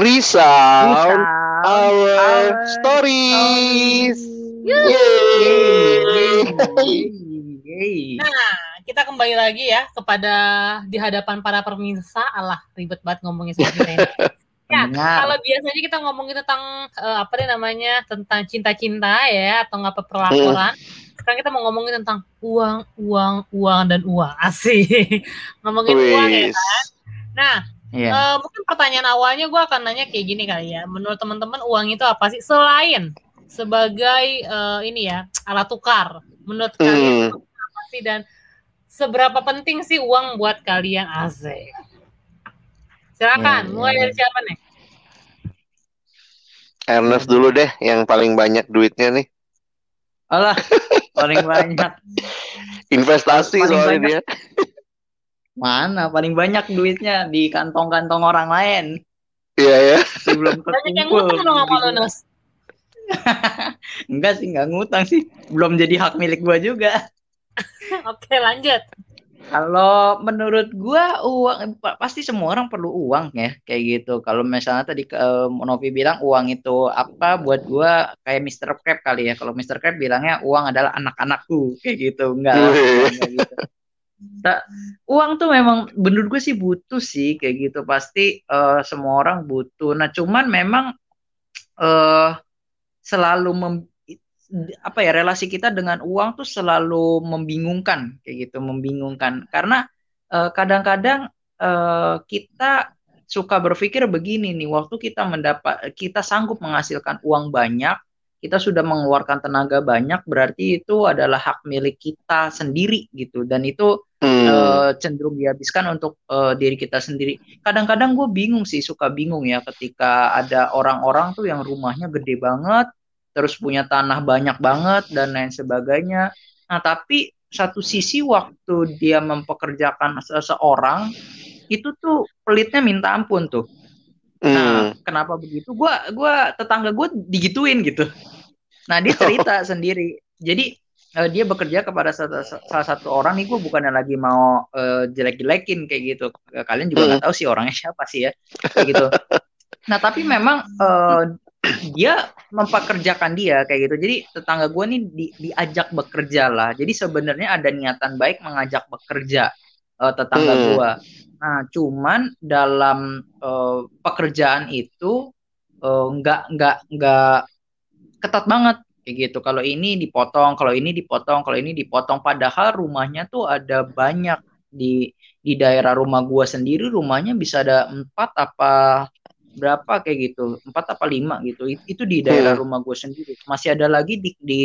resound our, our stories. Yeay. Nah, kita kembali lagi ya kepada di hadapan para pemirsa. Allah, ribet banget ngomongin soal kita ini. Ya, kalau biasanya kita ngomongin tentang uh, apa nih namanya tentang cinta-cinta ya atau nggak perlaporan. Hmm. Sekarang kita mau ngomongin tentang uang, uang, uang dan uang. Asik. ngomongin Wih. uang ya kan. Nah, yeah. Iya. uh, mungkin pertanyaan awalnya gue akan nanya kayak gini kali ya. Menurut teman-teman uang itu apa sih selain sebagai uh, ini ya alat tukar? Menurut kalian apa sih dan seberapa penting sih uang buat kalian asik? Silakan, hmm. mulai dari siapa nih? Ernest dulu deh, yang paling banyak duitnya nih. Alah, paling banyak. Investasi paling soalnya banyak. dia. Mana paling banyak duitnya di kantong-kantong orang lain. Iya ya. Belum Banyak yang ngutang sama lu, Enggak sih, enggak ngutang sih. Belum jadi hak milik gua juga. Oke, lanjut. Kalau menurut gua uang pasti semua orang perlu uang ya kayak gitu. Kalau misalnya tadi uh, Novi bilang uang itu apa buat gua kayak Mr. Crab kali ya. Kalau Mr. Crab bilangnya uang adalah anak-anakku kayak gitu. Enggak, enggak gitu. Nah, uang tuh memang menurut gue sih butuh sih kayak gitu pasti uh, semua orang butuh. Nah cuman memang uh, selalu mem, apa ya relasi kita dengan uang tuh selalu membingungkan kayak gitu membingungkan karena eh, kadang-kadang uh, kita suka berpikir begini nih waktu kita mendapat kita sanggup menghasilkan uang banyak kita sudah mengeluarkan tenaga banyak berarti itu adalah hak milik kita sendiri gitu dan itu hmm. uh, cenderung dihabiskan untuk uh, diri kita sendiri kadang-kadang gue bingung sih suka bingung ya ketika ada orang-orang tuh yang rumahnya gede banget terus punya tanah banyak banget dan lain sebagainya. Nah, tapi satu sisi waktu dia mempekerjakan seseorang itu tuh pelitnya minta ampun tuh. Nah, hmm. kenapa begitu? Gua gua tetangga gue digituin gitu. Nah, dia cerita sendiri. Jadi uh, dia bekerja kepada salah, salah satu orang nih gue bukannya lagi mau uh, jelek-jelekin kayak gitu. Kalian juga nggak hmm. tahu sih orangnya siapa sih ya. Kayak gitu. Nah, tapi memang uh, dia mempekerjakan dia kayak gitu. Jadi tetangga gue nih di, diajak bekerja lah. Jadi sebenarnya ada niatan baik mengajak bekerja uh, tetangga hmm. gue. Nah, cuman dalam uh, pekerjaan itu uh, nggak nggak nggak ketat banget kayak gitu. Kalau ini dipotong, kalau ini dipotong, kalau ini dipotong. Padahal rumahnya tuh ada banyak di di daerah rumah gue sendiri rumahnya bisa ada empat apa berapa kayak gitu empat apa lima gitu itu di daerah hmm. rumah gue sendiri masih ada lagi di di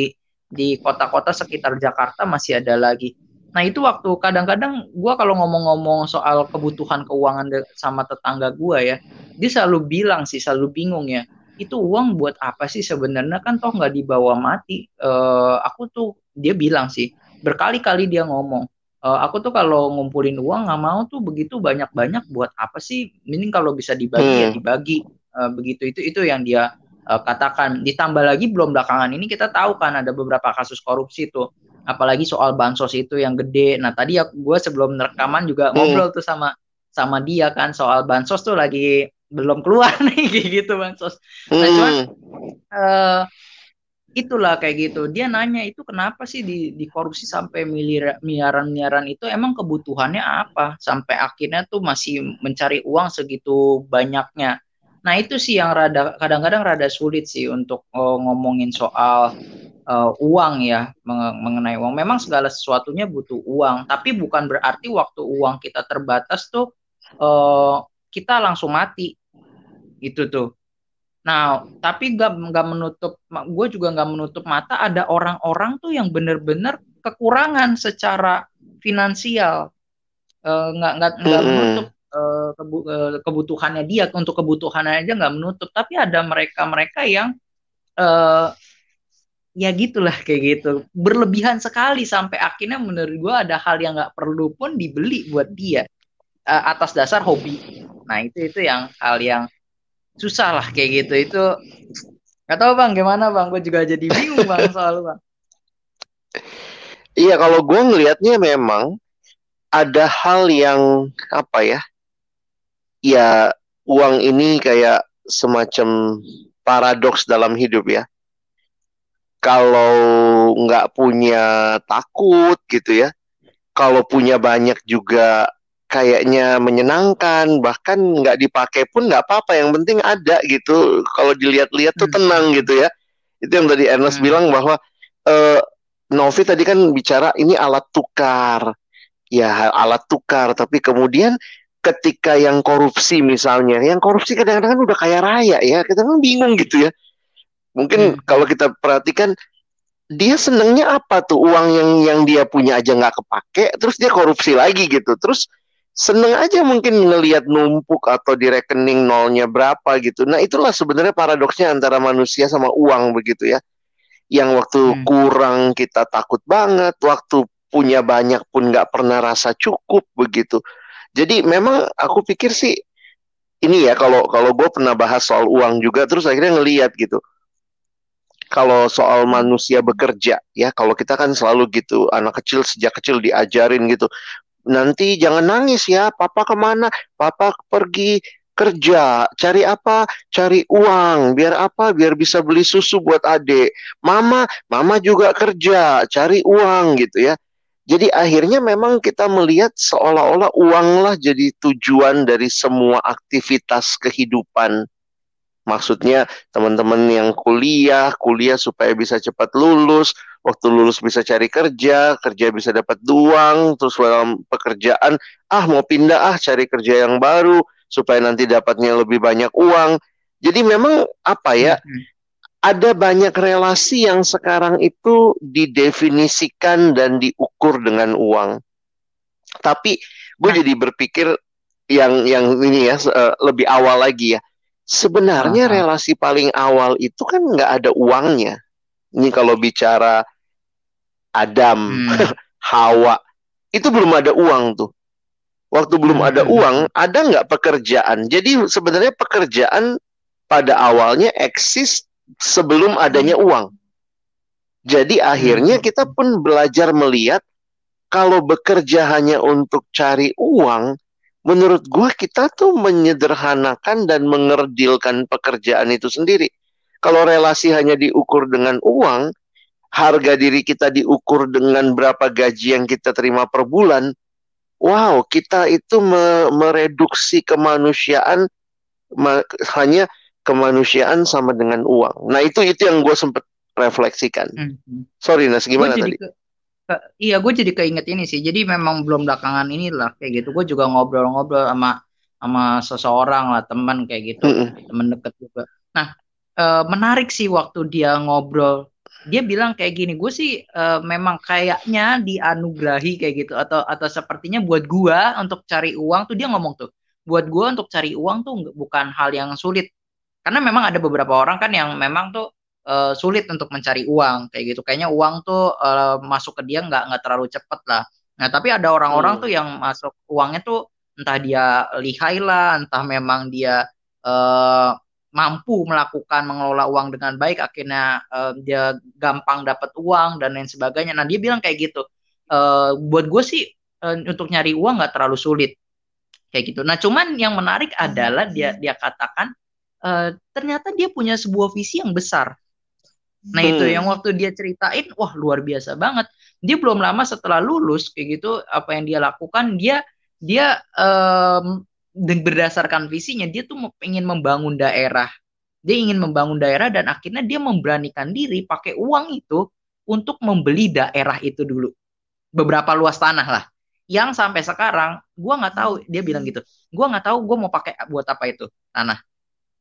di kota-kota sekitar Jakarta masih ada lagi nah itu waktu kadang-kadang gue kalau ngomong-ngomong soal kebutuhan keuangan sama tetangga gue ya dia selalu bilang sih selalu bingung ya itu uang buat apa sih sebenarnya kan toh nggak dibawa mati uh, aku tuh dia bilang sih berkali-kali dia ngomong uh, aku tuh kalau ngumpulin uang nggak mau tuh begitu banyak-banyak buat apa sih? Mending kalau bisa dibagi ya hmm. ya dibagi. Uh, begitu itu itu yang dia uh, katakan. Ditambah lagi belum belakangan ini kita tahu kan ada beberapa kasus korupsi tuh. Apalagi soal bansos itu yang gede. Nah tadi ya gue sebelum rekaman juga hmm. ngobrol tuh sama sama dia kan soal bansos tuh lagi belum keluar nih gitu bansos. Nah cuman uh, itulah kayak gitu dia nanya itu kenapa sih di, dikorupsi sampai miliar miliaran miliaran itu emang kebutuhannya apa sampai akhirnya tuh masih mencari uang segitu banyaknya nah itu sih yang rada kadang-kadang rada sulit sih untuk oh, ngomongin soal uh, uang ya mengenai uang. Memang segala sesuatunya butuh uang tapi bukan berarti waktu uang kita terbatas tuh uh, kita langsung mati. Itu tuh. Nah, tapi gak, nggak menutup, gue juga nggak menutup mata ada orang-orang tuh yang bener-bener kekurangan secara finansial, nggak uh, nggak nggak menutup uh, kebu, uh, kebutuhannya dia untuk kebutuhannya aja nggak menutup, tapi ada mereka-mereka yang uh, ya gitulah kayak gitu. Berlebihan sekali sampai akhirnya menurut gue ada hal yang nggak perlu pun dibeli buat dia uh, atas dasar hobi. Nah itu itu yang hal yang susah lah kayak gitu. Itu nggak tahu bang gimana bang? Gue juga jadi bingung bang soal bang. Iya kalau gue ngelihatnya memang ada hal yang apa ya ya uang ini kayak semacam paradoks dalam hidup ya. Kalau nggak punya takut gitu ya, kalau punya banyak juga kayaknya menyenangkan, bahkan nggak dipakai pun nggak apa-apa. Yang penting ada gitu. Kalau dilihat-lihat tuh Hmm. tenang gitu ya. Itu yang tadi Ernest Hmm. bilang bahwa eh, Novi tadi kan bicara ini alat tukar, ya alat tukar. Tapi kemudian ketika yang korupsi misalnya, yang korupsi kadang-kadang kan udah kaya raya ya, kita kan bingung gitu ya. Mungkin Hmm. kalau kita perhatikan dia senengnya apa tuh uang yang yang dia punya aja nggak kepake, terus dia korupsi lagi gitu. Terus seneng aja mungkin ngelihat numpuk atau di rekening nolnya berapa gitu. Nah itulah sebenarnya paradoksnya antara manusia sama uang begitu ya. Yang waktu Hmm. kurang kita takut banget, waktu punya banyak pun nggak pernah rasa cukup begitu. Jadi memang aku pikir sih ini ya kalau kalau gue pernah bahas soal uang juga terus akhirnya ngeliat gitu. Kalau soal manusia bekerja ya kalau kita kan selalu gitu anak kecil sejak kecil diajarin gitu. Nanti jangan nangis ya, papa ke mana? Papa pergi kerja, cari apa? Cari uang, biar apa? Biar bisa beli susu buat adik. Mama, mama juga kerja, cari uang gitu ya. Jadi akhirnya memang kita melihat seolah-olah uanglah jadi tujuan dari semua aktivitas kehidupan. Maksudnya teman-teman yang kuliah, kuliah supaya bisa cepat lulus, waktu lulus bisa cari kerja, kerja bisa dapat uang, terus dalam pekerjaan, ah mau pindah ah cari kerja yang baru supaya nanti dapatnya lebih banyak uang. Jadi memang apa ya? Hmm. Ada banyak relasi yang sekarang itu didefinisikan dan diukur dengan uang. Tapi gue Nah. jadi berpikir yang yang ini ya eh, lebih awal lagi ya. Sebenarnya Aha. relasi paling awal itu kan nggak ada uangnya. Ini kalau bicara Adam, Hmm. Hawa, itu belum ada uang tuh. Waktu belum Hmm, ada uang, ada nggak pekerjaan? Jadi sebenarnya pekerjaan pada awalnya eksis sebelum adanya uang. Jadi akhirnya Hmm. kita pun belajar melihat kalau bekerja hanya untuk cari uang, menurut gua kita tuh menyederhanakan dan mengerdilkan pekerjaan itu sendiri. Kalau relasi hanya diukur dengan uang, harga diri kita diukur dengan berapa gaji yang kita terima per bulan, wow, kita itu me- mereduksi kemanusiaan ma- hanya kemanusiaan sama dengan uang. Nah, itu itu yang gue sempat refleksikan. Hmm. Sorry, Nas, Gue gimana tadi? ke, ke- iya gue jadi keinget ini sih. Jadi memang belum belakangan inilah kayak gitu. Gue juga ngobrol-ngobrol sama sama seseorang lah teman kayak gitu, Mm-mm. teman deket juga. Nah eh, menarik sih waktu dia ngobrol. Dia bilang kayak gini, gue sih eh, memang kayaknya dianugerahi kayak gitu atau atau sepertinya buat gua untuk cari uang tuh dia ngomong tuh, buat gua untuk cari uang tuh bukan hal yang sulit. Karena memang ada beberapa orang kan yang memang tuh eh, sulit untuk mencari uang kayak gitu. Kayaknya uang tuh eh, masuk ke dia nggak nggak terlalu cepet lah. Nah tapi ada orang-orang Hmm. tuh yang masuk uangnya tuh entah dia lihai lah, entah memang dia eh, mampu melakukan mengelola uang dengan baik, akhirnya eh, dia gampang dapat uang dan lain sebagainya. Nah dia bilang kayak gitu. Eh, buat gue sih eh, untuk nyari uang nggak terlalu sulit kayak gitu. Nah cuman yang menarik adalah dia dia katakan eh, ternyata dia punya sebuah visi yang besar. Nah itu Hmm. yang waktu dia ceritain, wah luar biasa banget. Dia belum lama setelah lulus kayak gitu, apa yang dia lakukan, dia dia dan berdasarkan visinya dia tuh ingin membangun daerah. Dia ingin membangun daerah dan akhirnya dia memberanikan diri pakai uang itu untuk membeli daerah itu dulu. Beberapa luas tanah lah. Yang sampai sekarang gua nggak tahu dia bilang gitu. Gua nggak tahu gua mau pakai buat apa itu tanah.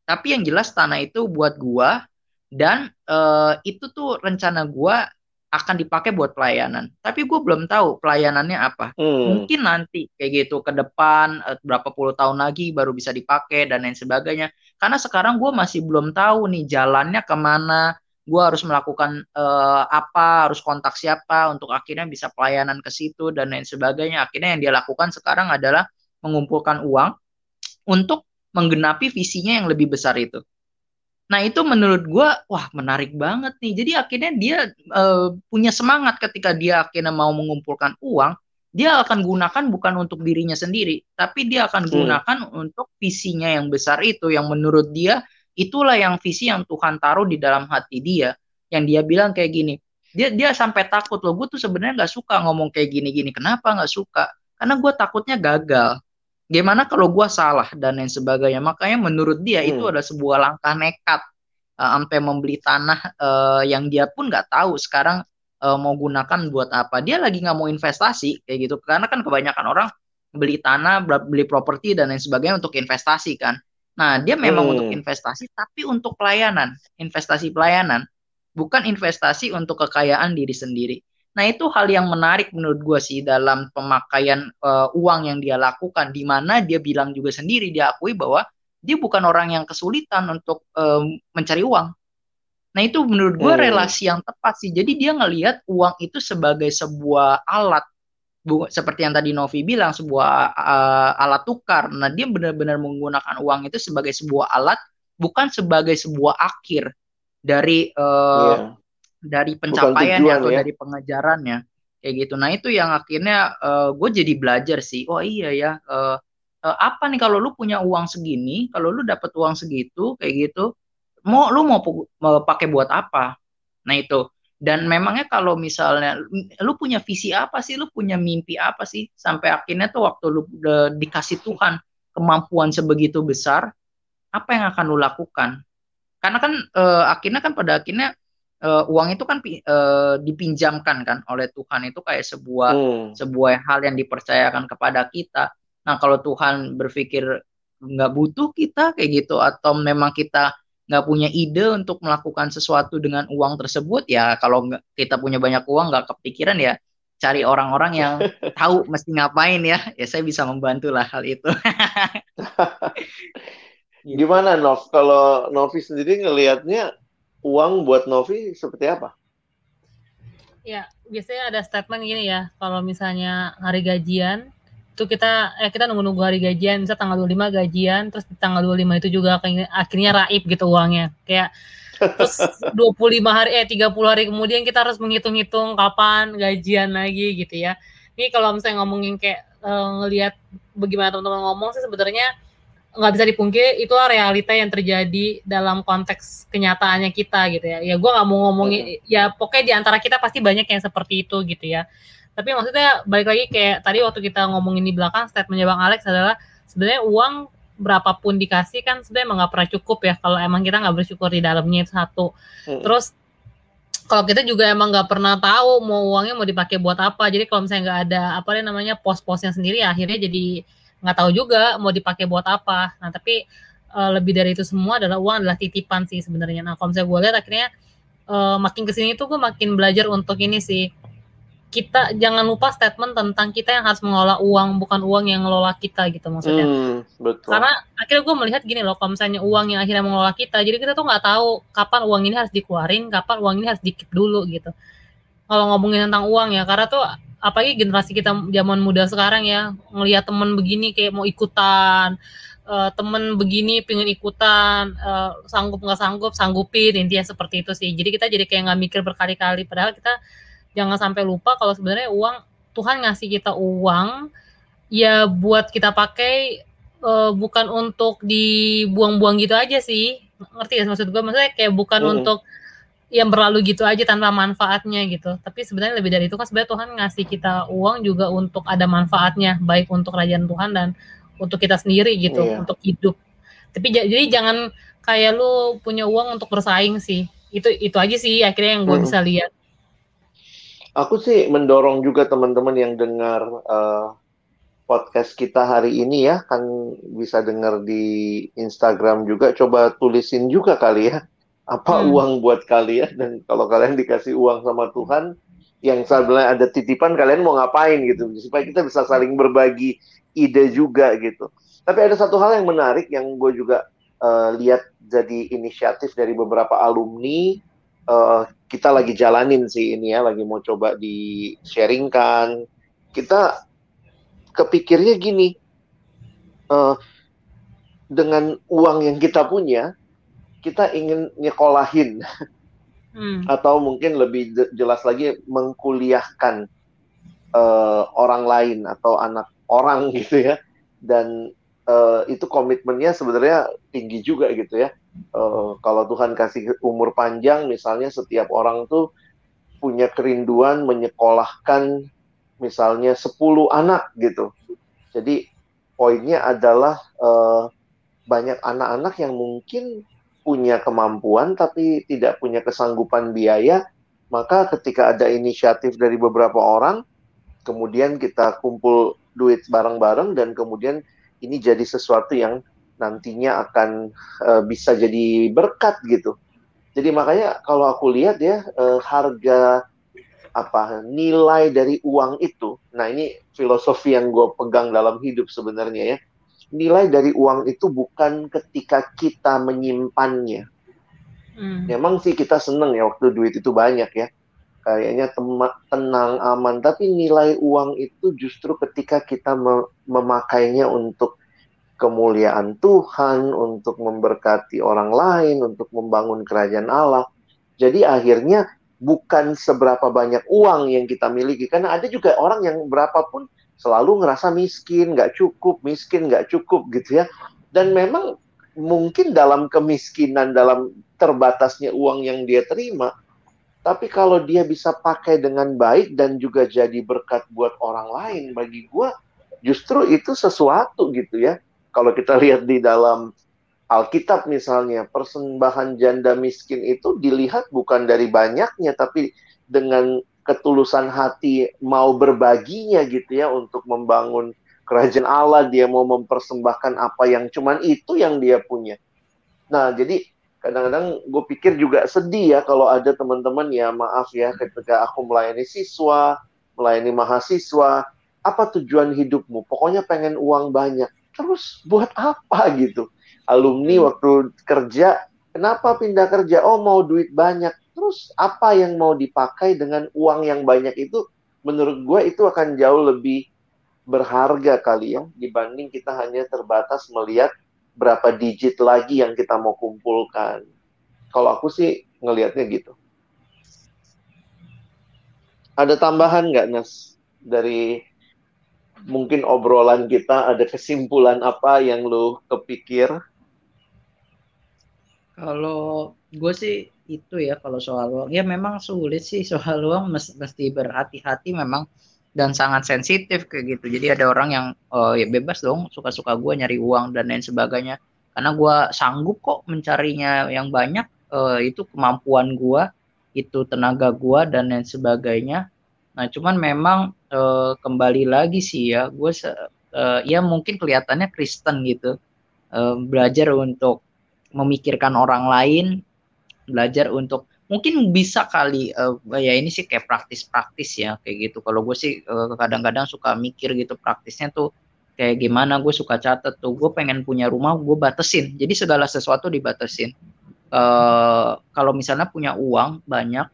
Tapi yang jelas tanah itu buat gua dan eh, itu tuh rencana gua akan dipakai buat pelayanan. Tapi gue belum tahu pelayanannya apa. Hmm. Mungkin nanti kayak gitu ke depan eh, berapa puluh tahun lagi baru bisa dipakai dan lain sebagainya. Karena sekarang gue masih belum tahu nih jalannya ke mana. Gue harus melakukan eh, apa, harus kontak siapa untuk akhirnya bisa pelayanan ke situ dan lain sebagainya. Akhirnya yang dia lakukan sekarang adalah mengumpulkan uang untuk menggenapi visinya yang lebih besar itu. Nah itu menurut gue, wah menarik banget nih. Jadi akhirnya dia eh, punya semangat ketika dia akhirnya mau mengumpulkan uang, dia akan gunakan bukan untuk dirinya sendiri, tapi dia akan Hmm. gunakan untuk visinya yang besar itu, yang menurut dia itulah yang visi yang Tuhan taruh di dalam hati dia yang dia bilang kayak gini dia dia sampai takut loh gue tuh sebenarnya nggak suka ngomong kayak gini-gini kenapa nggak suka karena gue takutnya gagal gimana kalau gue salah dan lain sebagainya? Makanya menurut dia hmm. itu adalah sebuah langkah nekat uh, sampai membeli tanah uh, yang dia pun nggak tahu sekarang uh, mau gunakan buat apa. Dia lagi nggak mau investasi kayak gitu. Karena kan kebanyakan orang beli tanah beli properti dan lain sebagainya untuk investasi kan. Nah dia memang hmm. untuk investasi tapi untuk pelayanan. Investasi pelayanan bukan investasi untuk kekayaan diri sendiri nah itu hal yang menarik menurut gue sih dalam pemakaian uh, uang yang dia lakukan di mana dia bilang juga sendiri dia akui bahwa dia bukan orang yang kesulitan untuk um, mencari uang Nah itu menurut gue hmm. relasi yang tepat sih. Jadi dia ngelihat uang itu sebagai sebuah alat, bu, seperti yang tadi Novi bilang sebuah uh, alat tukar. Nah dia benar-benar menggunakan uang itu sebagai sebuah alat, bukan sebagai sebuah akhir dari uh, yeah. Dari pencapaiannya atau ya. dari pengejarannya kayak gitu. Nah itu yang akhirnya uh, gue jadi belajar sih. Oh iya ya. Uh, uh, apa nih kalau lu punya uang segini, kalau lu dapat uang segitu kayak gitu mau lu mau, mau pakai buat apa nah itu dan memangnya kalau misalnya lu punya visi apa sih lu punya mimpi apa sih sampai akhirnya tuh waktu lu de, dikasih Tuhan kemampuan sebegitu besar apa yang akan lu lakukan karena kan uh, akhirnya kan pada akhirnya uh, uang itu kan uh, dipinjamkan kan oleh Tuhan. Itu kayak sebuah hmm. sebuah hal yang dipercayakan kepada kita. Nah kalau Tuhan berpikir nggak butuh kita kayak gitu atau memang kita nggak punya ide untuk melakukan sesuatu dengan uang tersebut ya kalau kita punya banyak uang nggak kepikiran ya cari orang-orang yang tahu mesti ngapain ya. Ya saya bisa membantu lah hal itu. Gimana Nov? Kalau Novi sendiri ngelihatnya uang buat Novi seperti apa? Ya biasanya ada statement gini ya kalau misalnya hari gajian itu kita eh kita nunggu-nunggu hari gajian bisa tanggal 25 gajian terus di tanggal 25 itu juga akhirnya raib gitu uangnya. Kayak terus 25 hari eh 30 hari kemudian kita harus menghitung-hitung kapan gajian lagi gitu ya. Ini kalau misalnya ngomongin kayak uh, ngelihat bagaimana teman-teman ngomong sih sebenarnya nggak bisa dipungkiri itu realita yang terjadi dalam konteks kenyataannya kita gitu ya. Ya gue nggak mau ngomongin ya pokoknya di antara kita pasti banyak yang seperti itu gitu ya. Tapi maksudnya balik lagi kayak tadi waktu kita ngomongin di belakang statementnya bang Alex adalah sebenarnya uang berapapun dikasih kan sebenarnya emang nggak pernah cukup ya kalau emang kita nggak bersyukur di dalamnya itu satu. Hmm. terus kalau kita juga emang nggak pernah tahu mau uangnya mau dipakai buat apa. Jadi kalau misalnya nggak ada apa namanya pos-posnya sendiri ya akhirnya jadi nggak tahu juga mau dipakai buat apa nah tapi uh, lebih dari itu semua adalah uang adalah titipan sih sebenarnya nah kalau misalnya gue lihat akhirnya uh, makin ke sini tuh gue makin belajar untuk ini sih kita jangan lupa statement tentang kita yang harus mengelola uang bukan uang yang mengelola kita gitu maksudnya. Hmm, betul. Karena akhirnya gue melihat gini loh, kalau misalnya uang yang akhirnya mengelola kita, jadi kita tuh nggak tahu kapan uang ini harus dikeluarin, kapan uang ini harus dikip dulu gitu. Kalau ngomongin tentang uang ya, karena tuh apalagi generasi kita zaman muda sekarang ya ngelihat temen begini kayak mau ikutan, uh, temen begini pingin ikutan, uh, sanggup nggak sanggup sanggupin intinya seperti itu sih. Jadi kita jadi kayak nggak mikir berkali-kali, padahal kita jangan sampai lupa kalau sebenarnya uang Tuhan ngasih kita uang ya buat kita pakai uh, bukan untuk dibuang-buang gitu aja sih ngerti ya maksud gue maksudnya kayak bukan mm. untuk yang berlalu gitu aja tanpa manfaatnya gitu tapi sebenarnya lebih dari itu kan sebenarnya Tuhan ngasih kita uang juga untuk ada manfaatnya baik untuk kerajaan Tuhan dan untuk kita sendiri gitu yeah. untuk hidup tapi jadi jangan kayak lu punya uang untuk bersaing sih itu itu aja sih akhirnya yang gue mm. bisa lihat Aku sih mendorong juga teman-teman yang dengar uh, podcast kita hari ini ya, kan bisa dengar di Instagram juga. Coba tulisin juga kali ya, apa hmm. uang buat kalian dan kalau kalian dikasih uang sama Tuhan, yang sebenarnya ada titipan kalian mau ngapain gitu, supaya kita bisa saling berbagi ide juga gitu. Tapi ada satu hal yang menarik yang gue juga uh, lihat jadi inisiatif dari beberapa alumni uh, kita lagi jalanin sih ini ya, lagi mau coba di sharingkan. Kita kepikirnya gini, uh, dengan uang yang kita punya, kita ingin nyekolahin, hmm. atau mungkin lebih jelas lagi mengkuliahkan uh, orang lain atau anak orang gitu ya, dan uh, itu komitmennya sebenarnya tinggi juga gitu ya uh, kalau Tuhan kasih umur panjang, misalnya setiap orang tuh punya kerinduan menyekolahkan misalnya 10 anak gitu. Jadi poinnya adalah uh, banyak anak-anak yang mungkin punya kemampuan tapi tidak punya kesanggupan biaya, maka ketika ada inisiatif dari beberapa orang, kemudian kita kumpul duit bareng-bareng dan kemudian ini jadi sesuatu yang nantinya akan uh, bisa jadi berkat gitu. Jadi makanya kalau aku lihat ya uh, harga apa nilai dari uang itu. Nah ini filosofi yang gue pegang dalam hidup sebenarnya ya nilai dari uang itu bukan ketika kita menyimpannya. Hmm. Memang sih kita seneng ya waktu duit itu banyak ya. Kayaknya tenang, aman. Tapi nilai uang itu justru ketika kita memakainya untuk kemuliaan Tuhan, untuk memberkati orang lain, untuk membangun kerajaan Allah. Jadi akhirnya bukan seberapa banyak uang yang kita miliki. Karena ada juga orang yang berapapun selalu ngerasa miskin, nggak cukup, miskin, nggak cukup gitu ya. Dan memang mungkin dalam kemiskinan, dalam terbatasnya uang yang dia terima, tapi kalau dia bisa pakai dengan baik dan juga jadi berkat buat orang lain, bagi gue justru itu sesuatu gitu ya. Kalau kita lihat di dalam Alkitab misalnya, persembahan janda miskin itu dilihat bukan dari banyaknya, tapi dengan ketulusan hati mau berbaginya gitu ya untuk membangun kerajaan Allah, dia mau mempersembahkan apa yang cuman itu yang dia punya. Nah, jadi kadang-kadang gue pikir juga sedih ya kalau ada teman-teman ya maaf ya ketika aku melayani siswa, melayani mahasiswa, apa tujuan hidupmu? Pokoknya pengen uang banyak. Terus buat apa gitu? Alumni waktu kerja, kenapa pindah kerja? Oh mau duit banyak Terus apa yang mau dipakai dengan uang yang banyak itu menurut gue itu akan jauh lebih berharga kali ya dibanding kita hanya terbatas melihat berapa digit lagi yang kita mau kumpulkan. Kalau aku sih ngelihatnya gitu. Ada tambahan nggak Nas dari mungkin obrolan kita ada kesimpulan apa yang lo kepikir? Kalau gue sih itu ya kalau soal uang. Ya memang sulit sih soal uang. Mesti berhati-hati memang dan sangat sensitif kayak gitu. Jadi ada orang yang oh, ya bebas dong suka-suka gue nyari uang dan lain sebagainya. Karena gue sanggup kok mencarinya yang banyak uh, itu kemampuan gue itu tenaga gue dan lain sebagainya. Nah cuman memang uh, kembali lagi sih ya gue uh, ya mungkin kelihatannya Kristen gitu uh, belajar untuk memikirkan orang lain belajar untuk mungkin bisa kali uh, ya ini sih kayak praktis-praktis ya kayak gitu. Kalau gue sih kadang kadang-kadang suka mikir gitu praktisnya tuh kayak gimana gue suka catet tuh. Gue pengen punya rumah gue batesin jadi segala sesuatu dibatesin uh, kalau misalnya punya uang banyak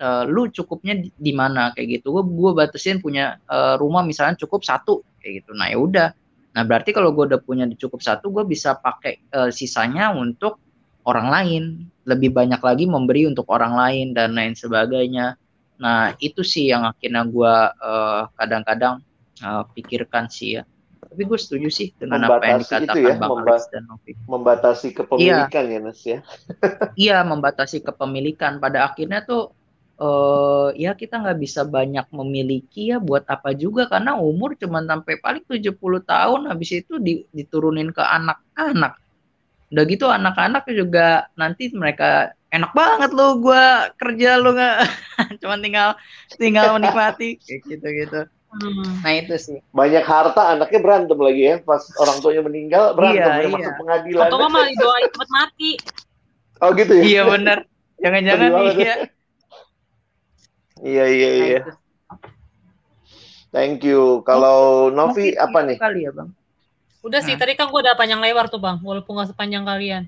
uh, lu cukupnya di, mana? Kayak gitu. Gue gue batesin punya uh, rumah misalnya cukup satu kayak gitu. Nah ya udah. Nah berarti kalau gue udah punya cukup satu gue bisa pakai uh, sisanya untuk orang lain, lebih banyak lagi memberi untuk orang lain dan lain sebagainya. Nah itu sih yang akhirnya gue uh, kadang-kadang uh, pikirkan sih ya. Tapi gue setuju sih dengan membatasi apa yang dikatakan ya, Bang Alex dan Novi. Membatasi kepemilikan iya. ya Nas ya. iya membatasi kepemilikan. Pada akhirnya tuh uh, ya kita nggak bisa banyak memiliki ya buat apa juga karena umur cuma sampai paling 70 tahun habis itu diturunin ke anak-anak udah gitu anak-anak juga nanti mereka enak banget lo gue kerja lo nggak cuma tinggal tinggal menikmati. Kayak gitu gitu. Hmm. nah itu sih. Banyak harta anaknya berantem lagi ya pas orang tuanya meninggal berantem iya, ya, iya. masuk pengadilan. Atau malah doain cepet mati. Oh gitu ya? Iya benar jangan-jangan iya iya iya nah, iya. thank you. Kalau Novi apa nih? kali ya bang Udah sih, nah. tadi kan gue udah panjang lebar tuh bang, walaupun gak sepanjang kalian.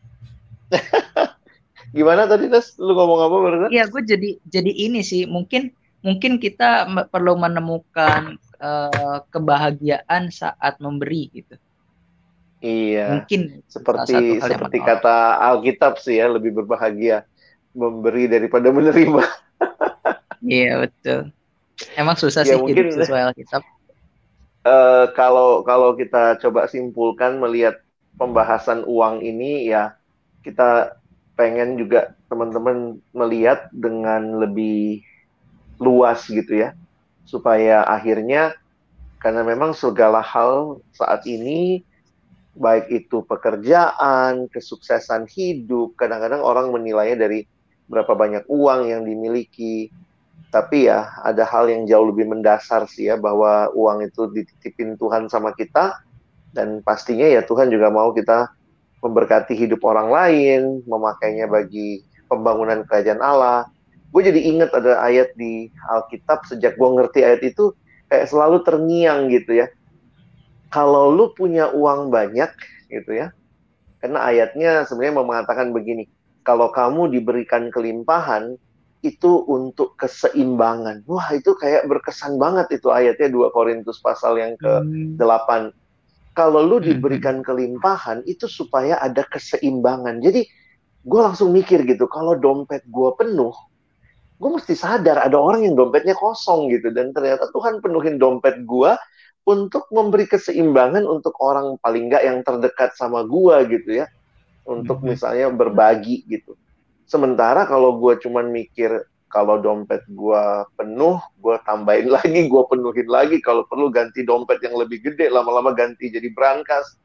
Gimana tadi Nas? Lu ngomong apa barusan? Iya, gue jadi jadi ini sih, mungkin mungkin kita perlu menemukan uh, kebahagiaan saat memberi gitu. Iya. Mungkin seperti seperti kata Alkitab sih ya, lebih berbahagia memberi daripada menerima. iya betul. Emang susah ya, sih mungkin, hidup sesuai Alkitab uh, kalau kalau kita coba simpulkan melihat pembahasan uang ini ya kita pengen juga teman-teman melihat dengan lebih luas gitu ya supaya akhirnya karena memang segala hal saat ini baik itu pekerjaan, kesuksesan hidup, kadang-kadang orang menilainya dari berapa banyak uang yang dimiliki. Tapi ya ada hal yang jauh lebih mendasar sih ya bahwa uang itu dititipin Tuhan sama kita dan pastinya ya Tuhan juga mau kita memberkati hidup orang lain, memakainya bagi pembangunan kerajaan Allah. Gue jadi inget ada ayat di Alkitab sejak gue ngerti ayat itu kayak selalu terngiang gitu ya. Kalau lu punya uang banyak gitu ya, karena ayatnya sebenarnya mengatakan begini, kalau kamu diberikan kelimpahan itu untuk keseimbangan. Wah itu kayak berkesan banget itu ayatnya 2 Korintus pasal yang ke-8. Hmm kalau lu hmm, diberikan kelimpahan itu supaya ada keseimbangan. Jadi gue langsung mikir gitu, kalau dompet gue penuh, gue mesti sadar ada orang yang dompetnya kosong gitu. Dan ternyata Tuhan penuhin dompet gue untuk memberi keseimbangan untuk orang paling nggak yang terdekat sama gue gitu ya. Untuk hmm, misalnya berbagi gitu. Sementara kalau gue cuman mikir kalau dompet gua penuh, gua tambahin lagi, gua penuhin lagi. Kalau perlu ganti dompet yang lebih gede, lama-lama ganti jadi brankas.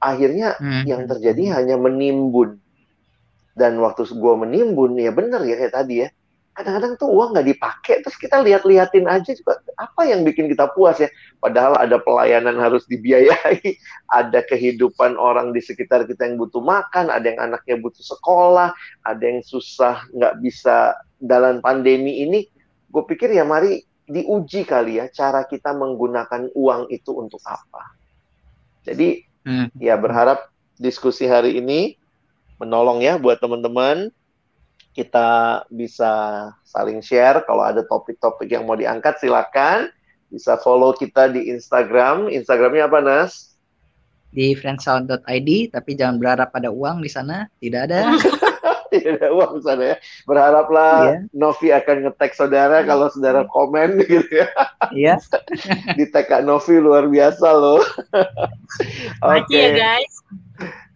Akhirnya hmm. yang terjadi hanya menimbun. Dan waktu gua menimbun, ya benar ya kayak tadi ya kadang-kadang tuh uang nggak dipakai terus kita lihat-liatin aja juga apa yang bikin kita puas ya? Padahal ada pelayanan harus dibiayai ada kehidupan orang di sekitar kita yang butuh makan ada yang anaknya butuh sekolah ada yang susah nggak bisa dalam pandemi ini. Gue pikir ya mari diuji kali ya cara kita menggunakan uang itu untuk apa. Jadi hmm. ya berharap diskusi hari ini menolong ya buat teman-teman kita bisa saling share. Kalau ada topik-topik yang mau diangkat, silakan. Bisa follow kita di Instagram. Instagramnya apa, Nas? Di friendsound.id, tapi jangan berharap pada uang di sana. Tidak ada. Tidak ada uang di sana ya. Berharaplah yeah. Novi akan ngetek saudara kalau saudara komen gitu ya. Iya. di tag Novi luar biasa loh. Oke okay. ya guys.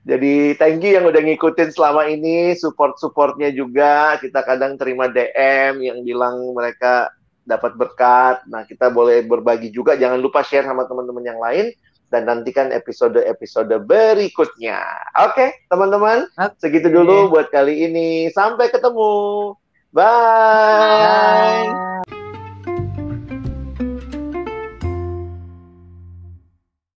Jadi thank you yang udah ngikutin selama ini, support-supportnya juga. Kita kadang terima DM yang bilang mereka dapat berkat. Nah, kita boleh berbagi juga. Jangan lupa share sama teman-teman yang lain. Dan nantikan episode-episode berikutnya. Oke, okay, teman-teman. Segitu dulu buat kali ini. Sampai ketemu. Bye. Bye.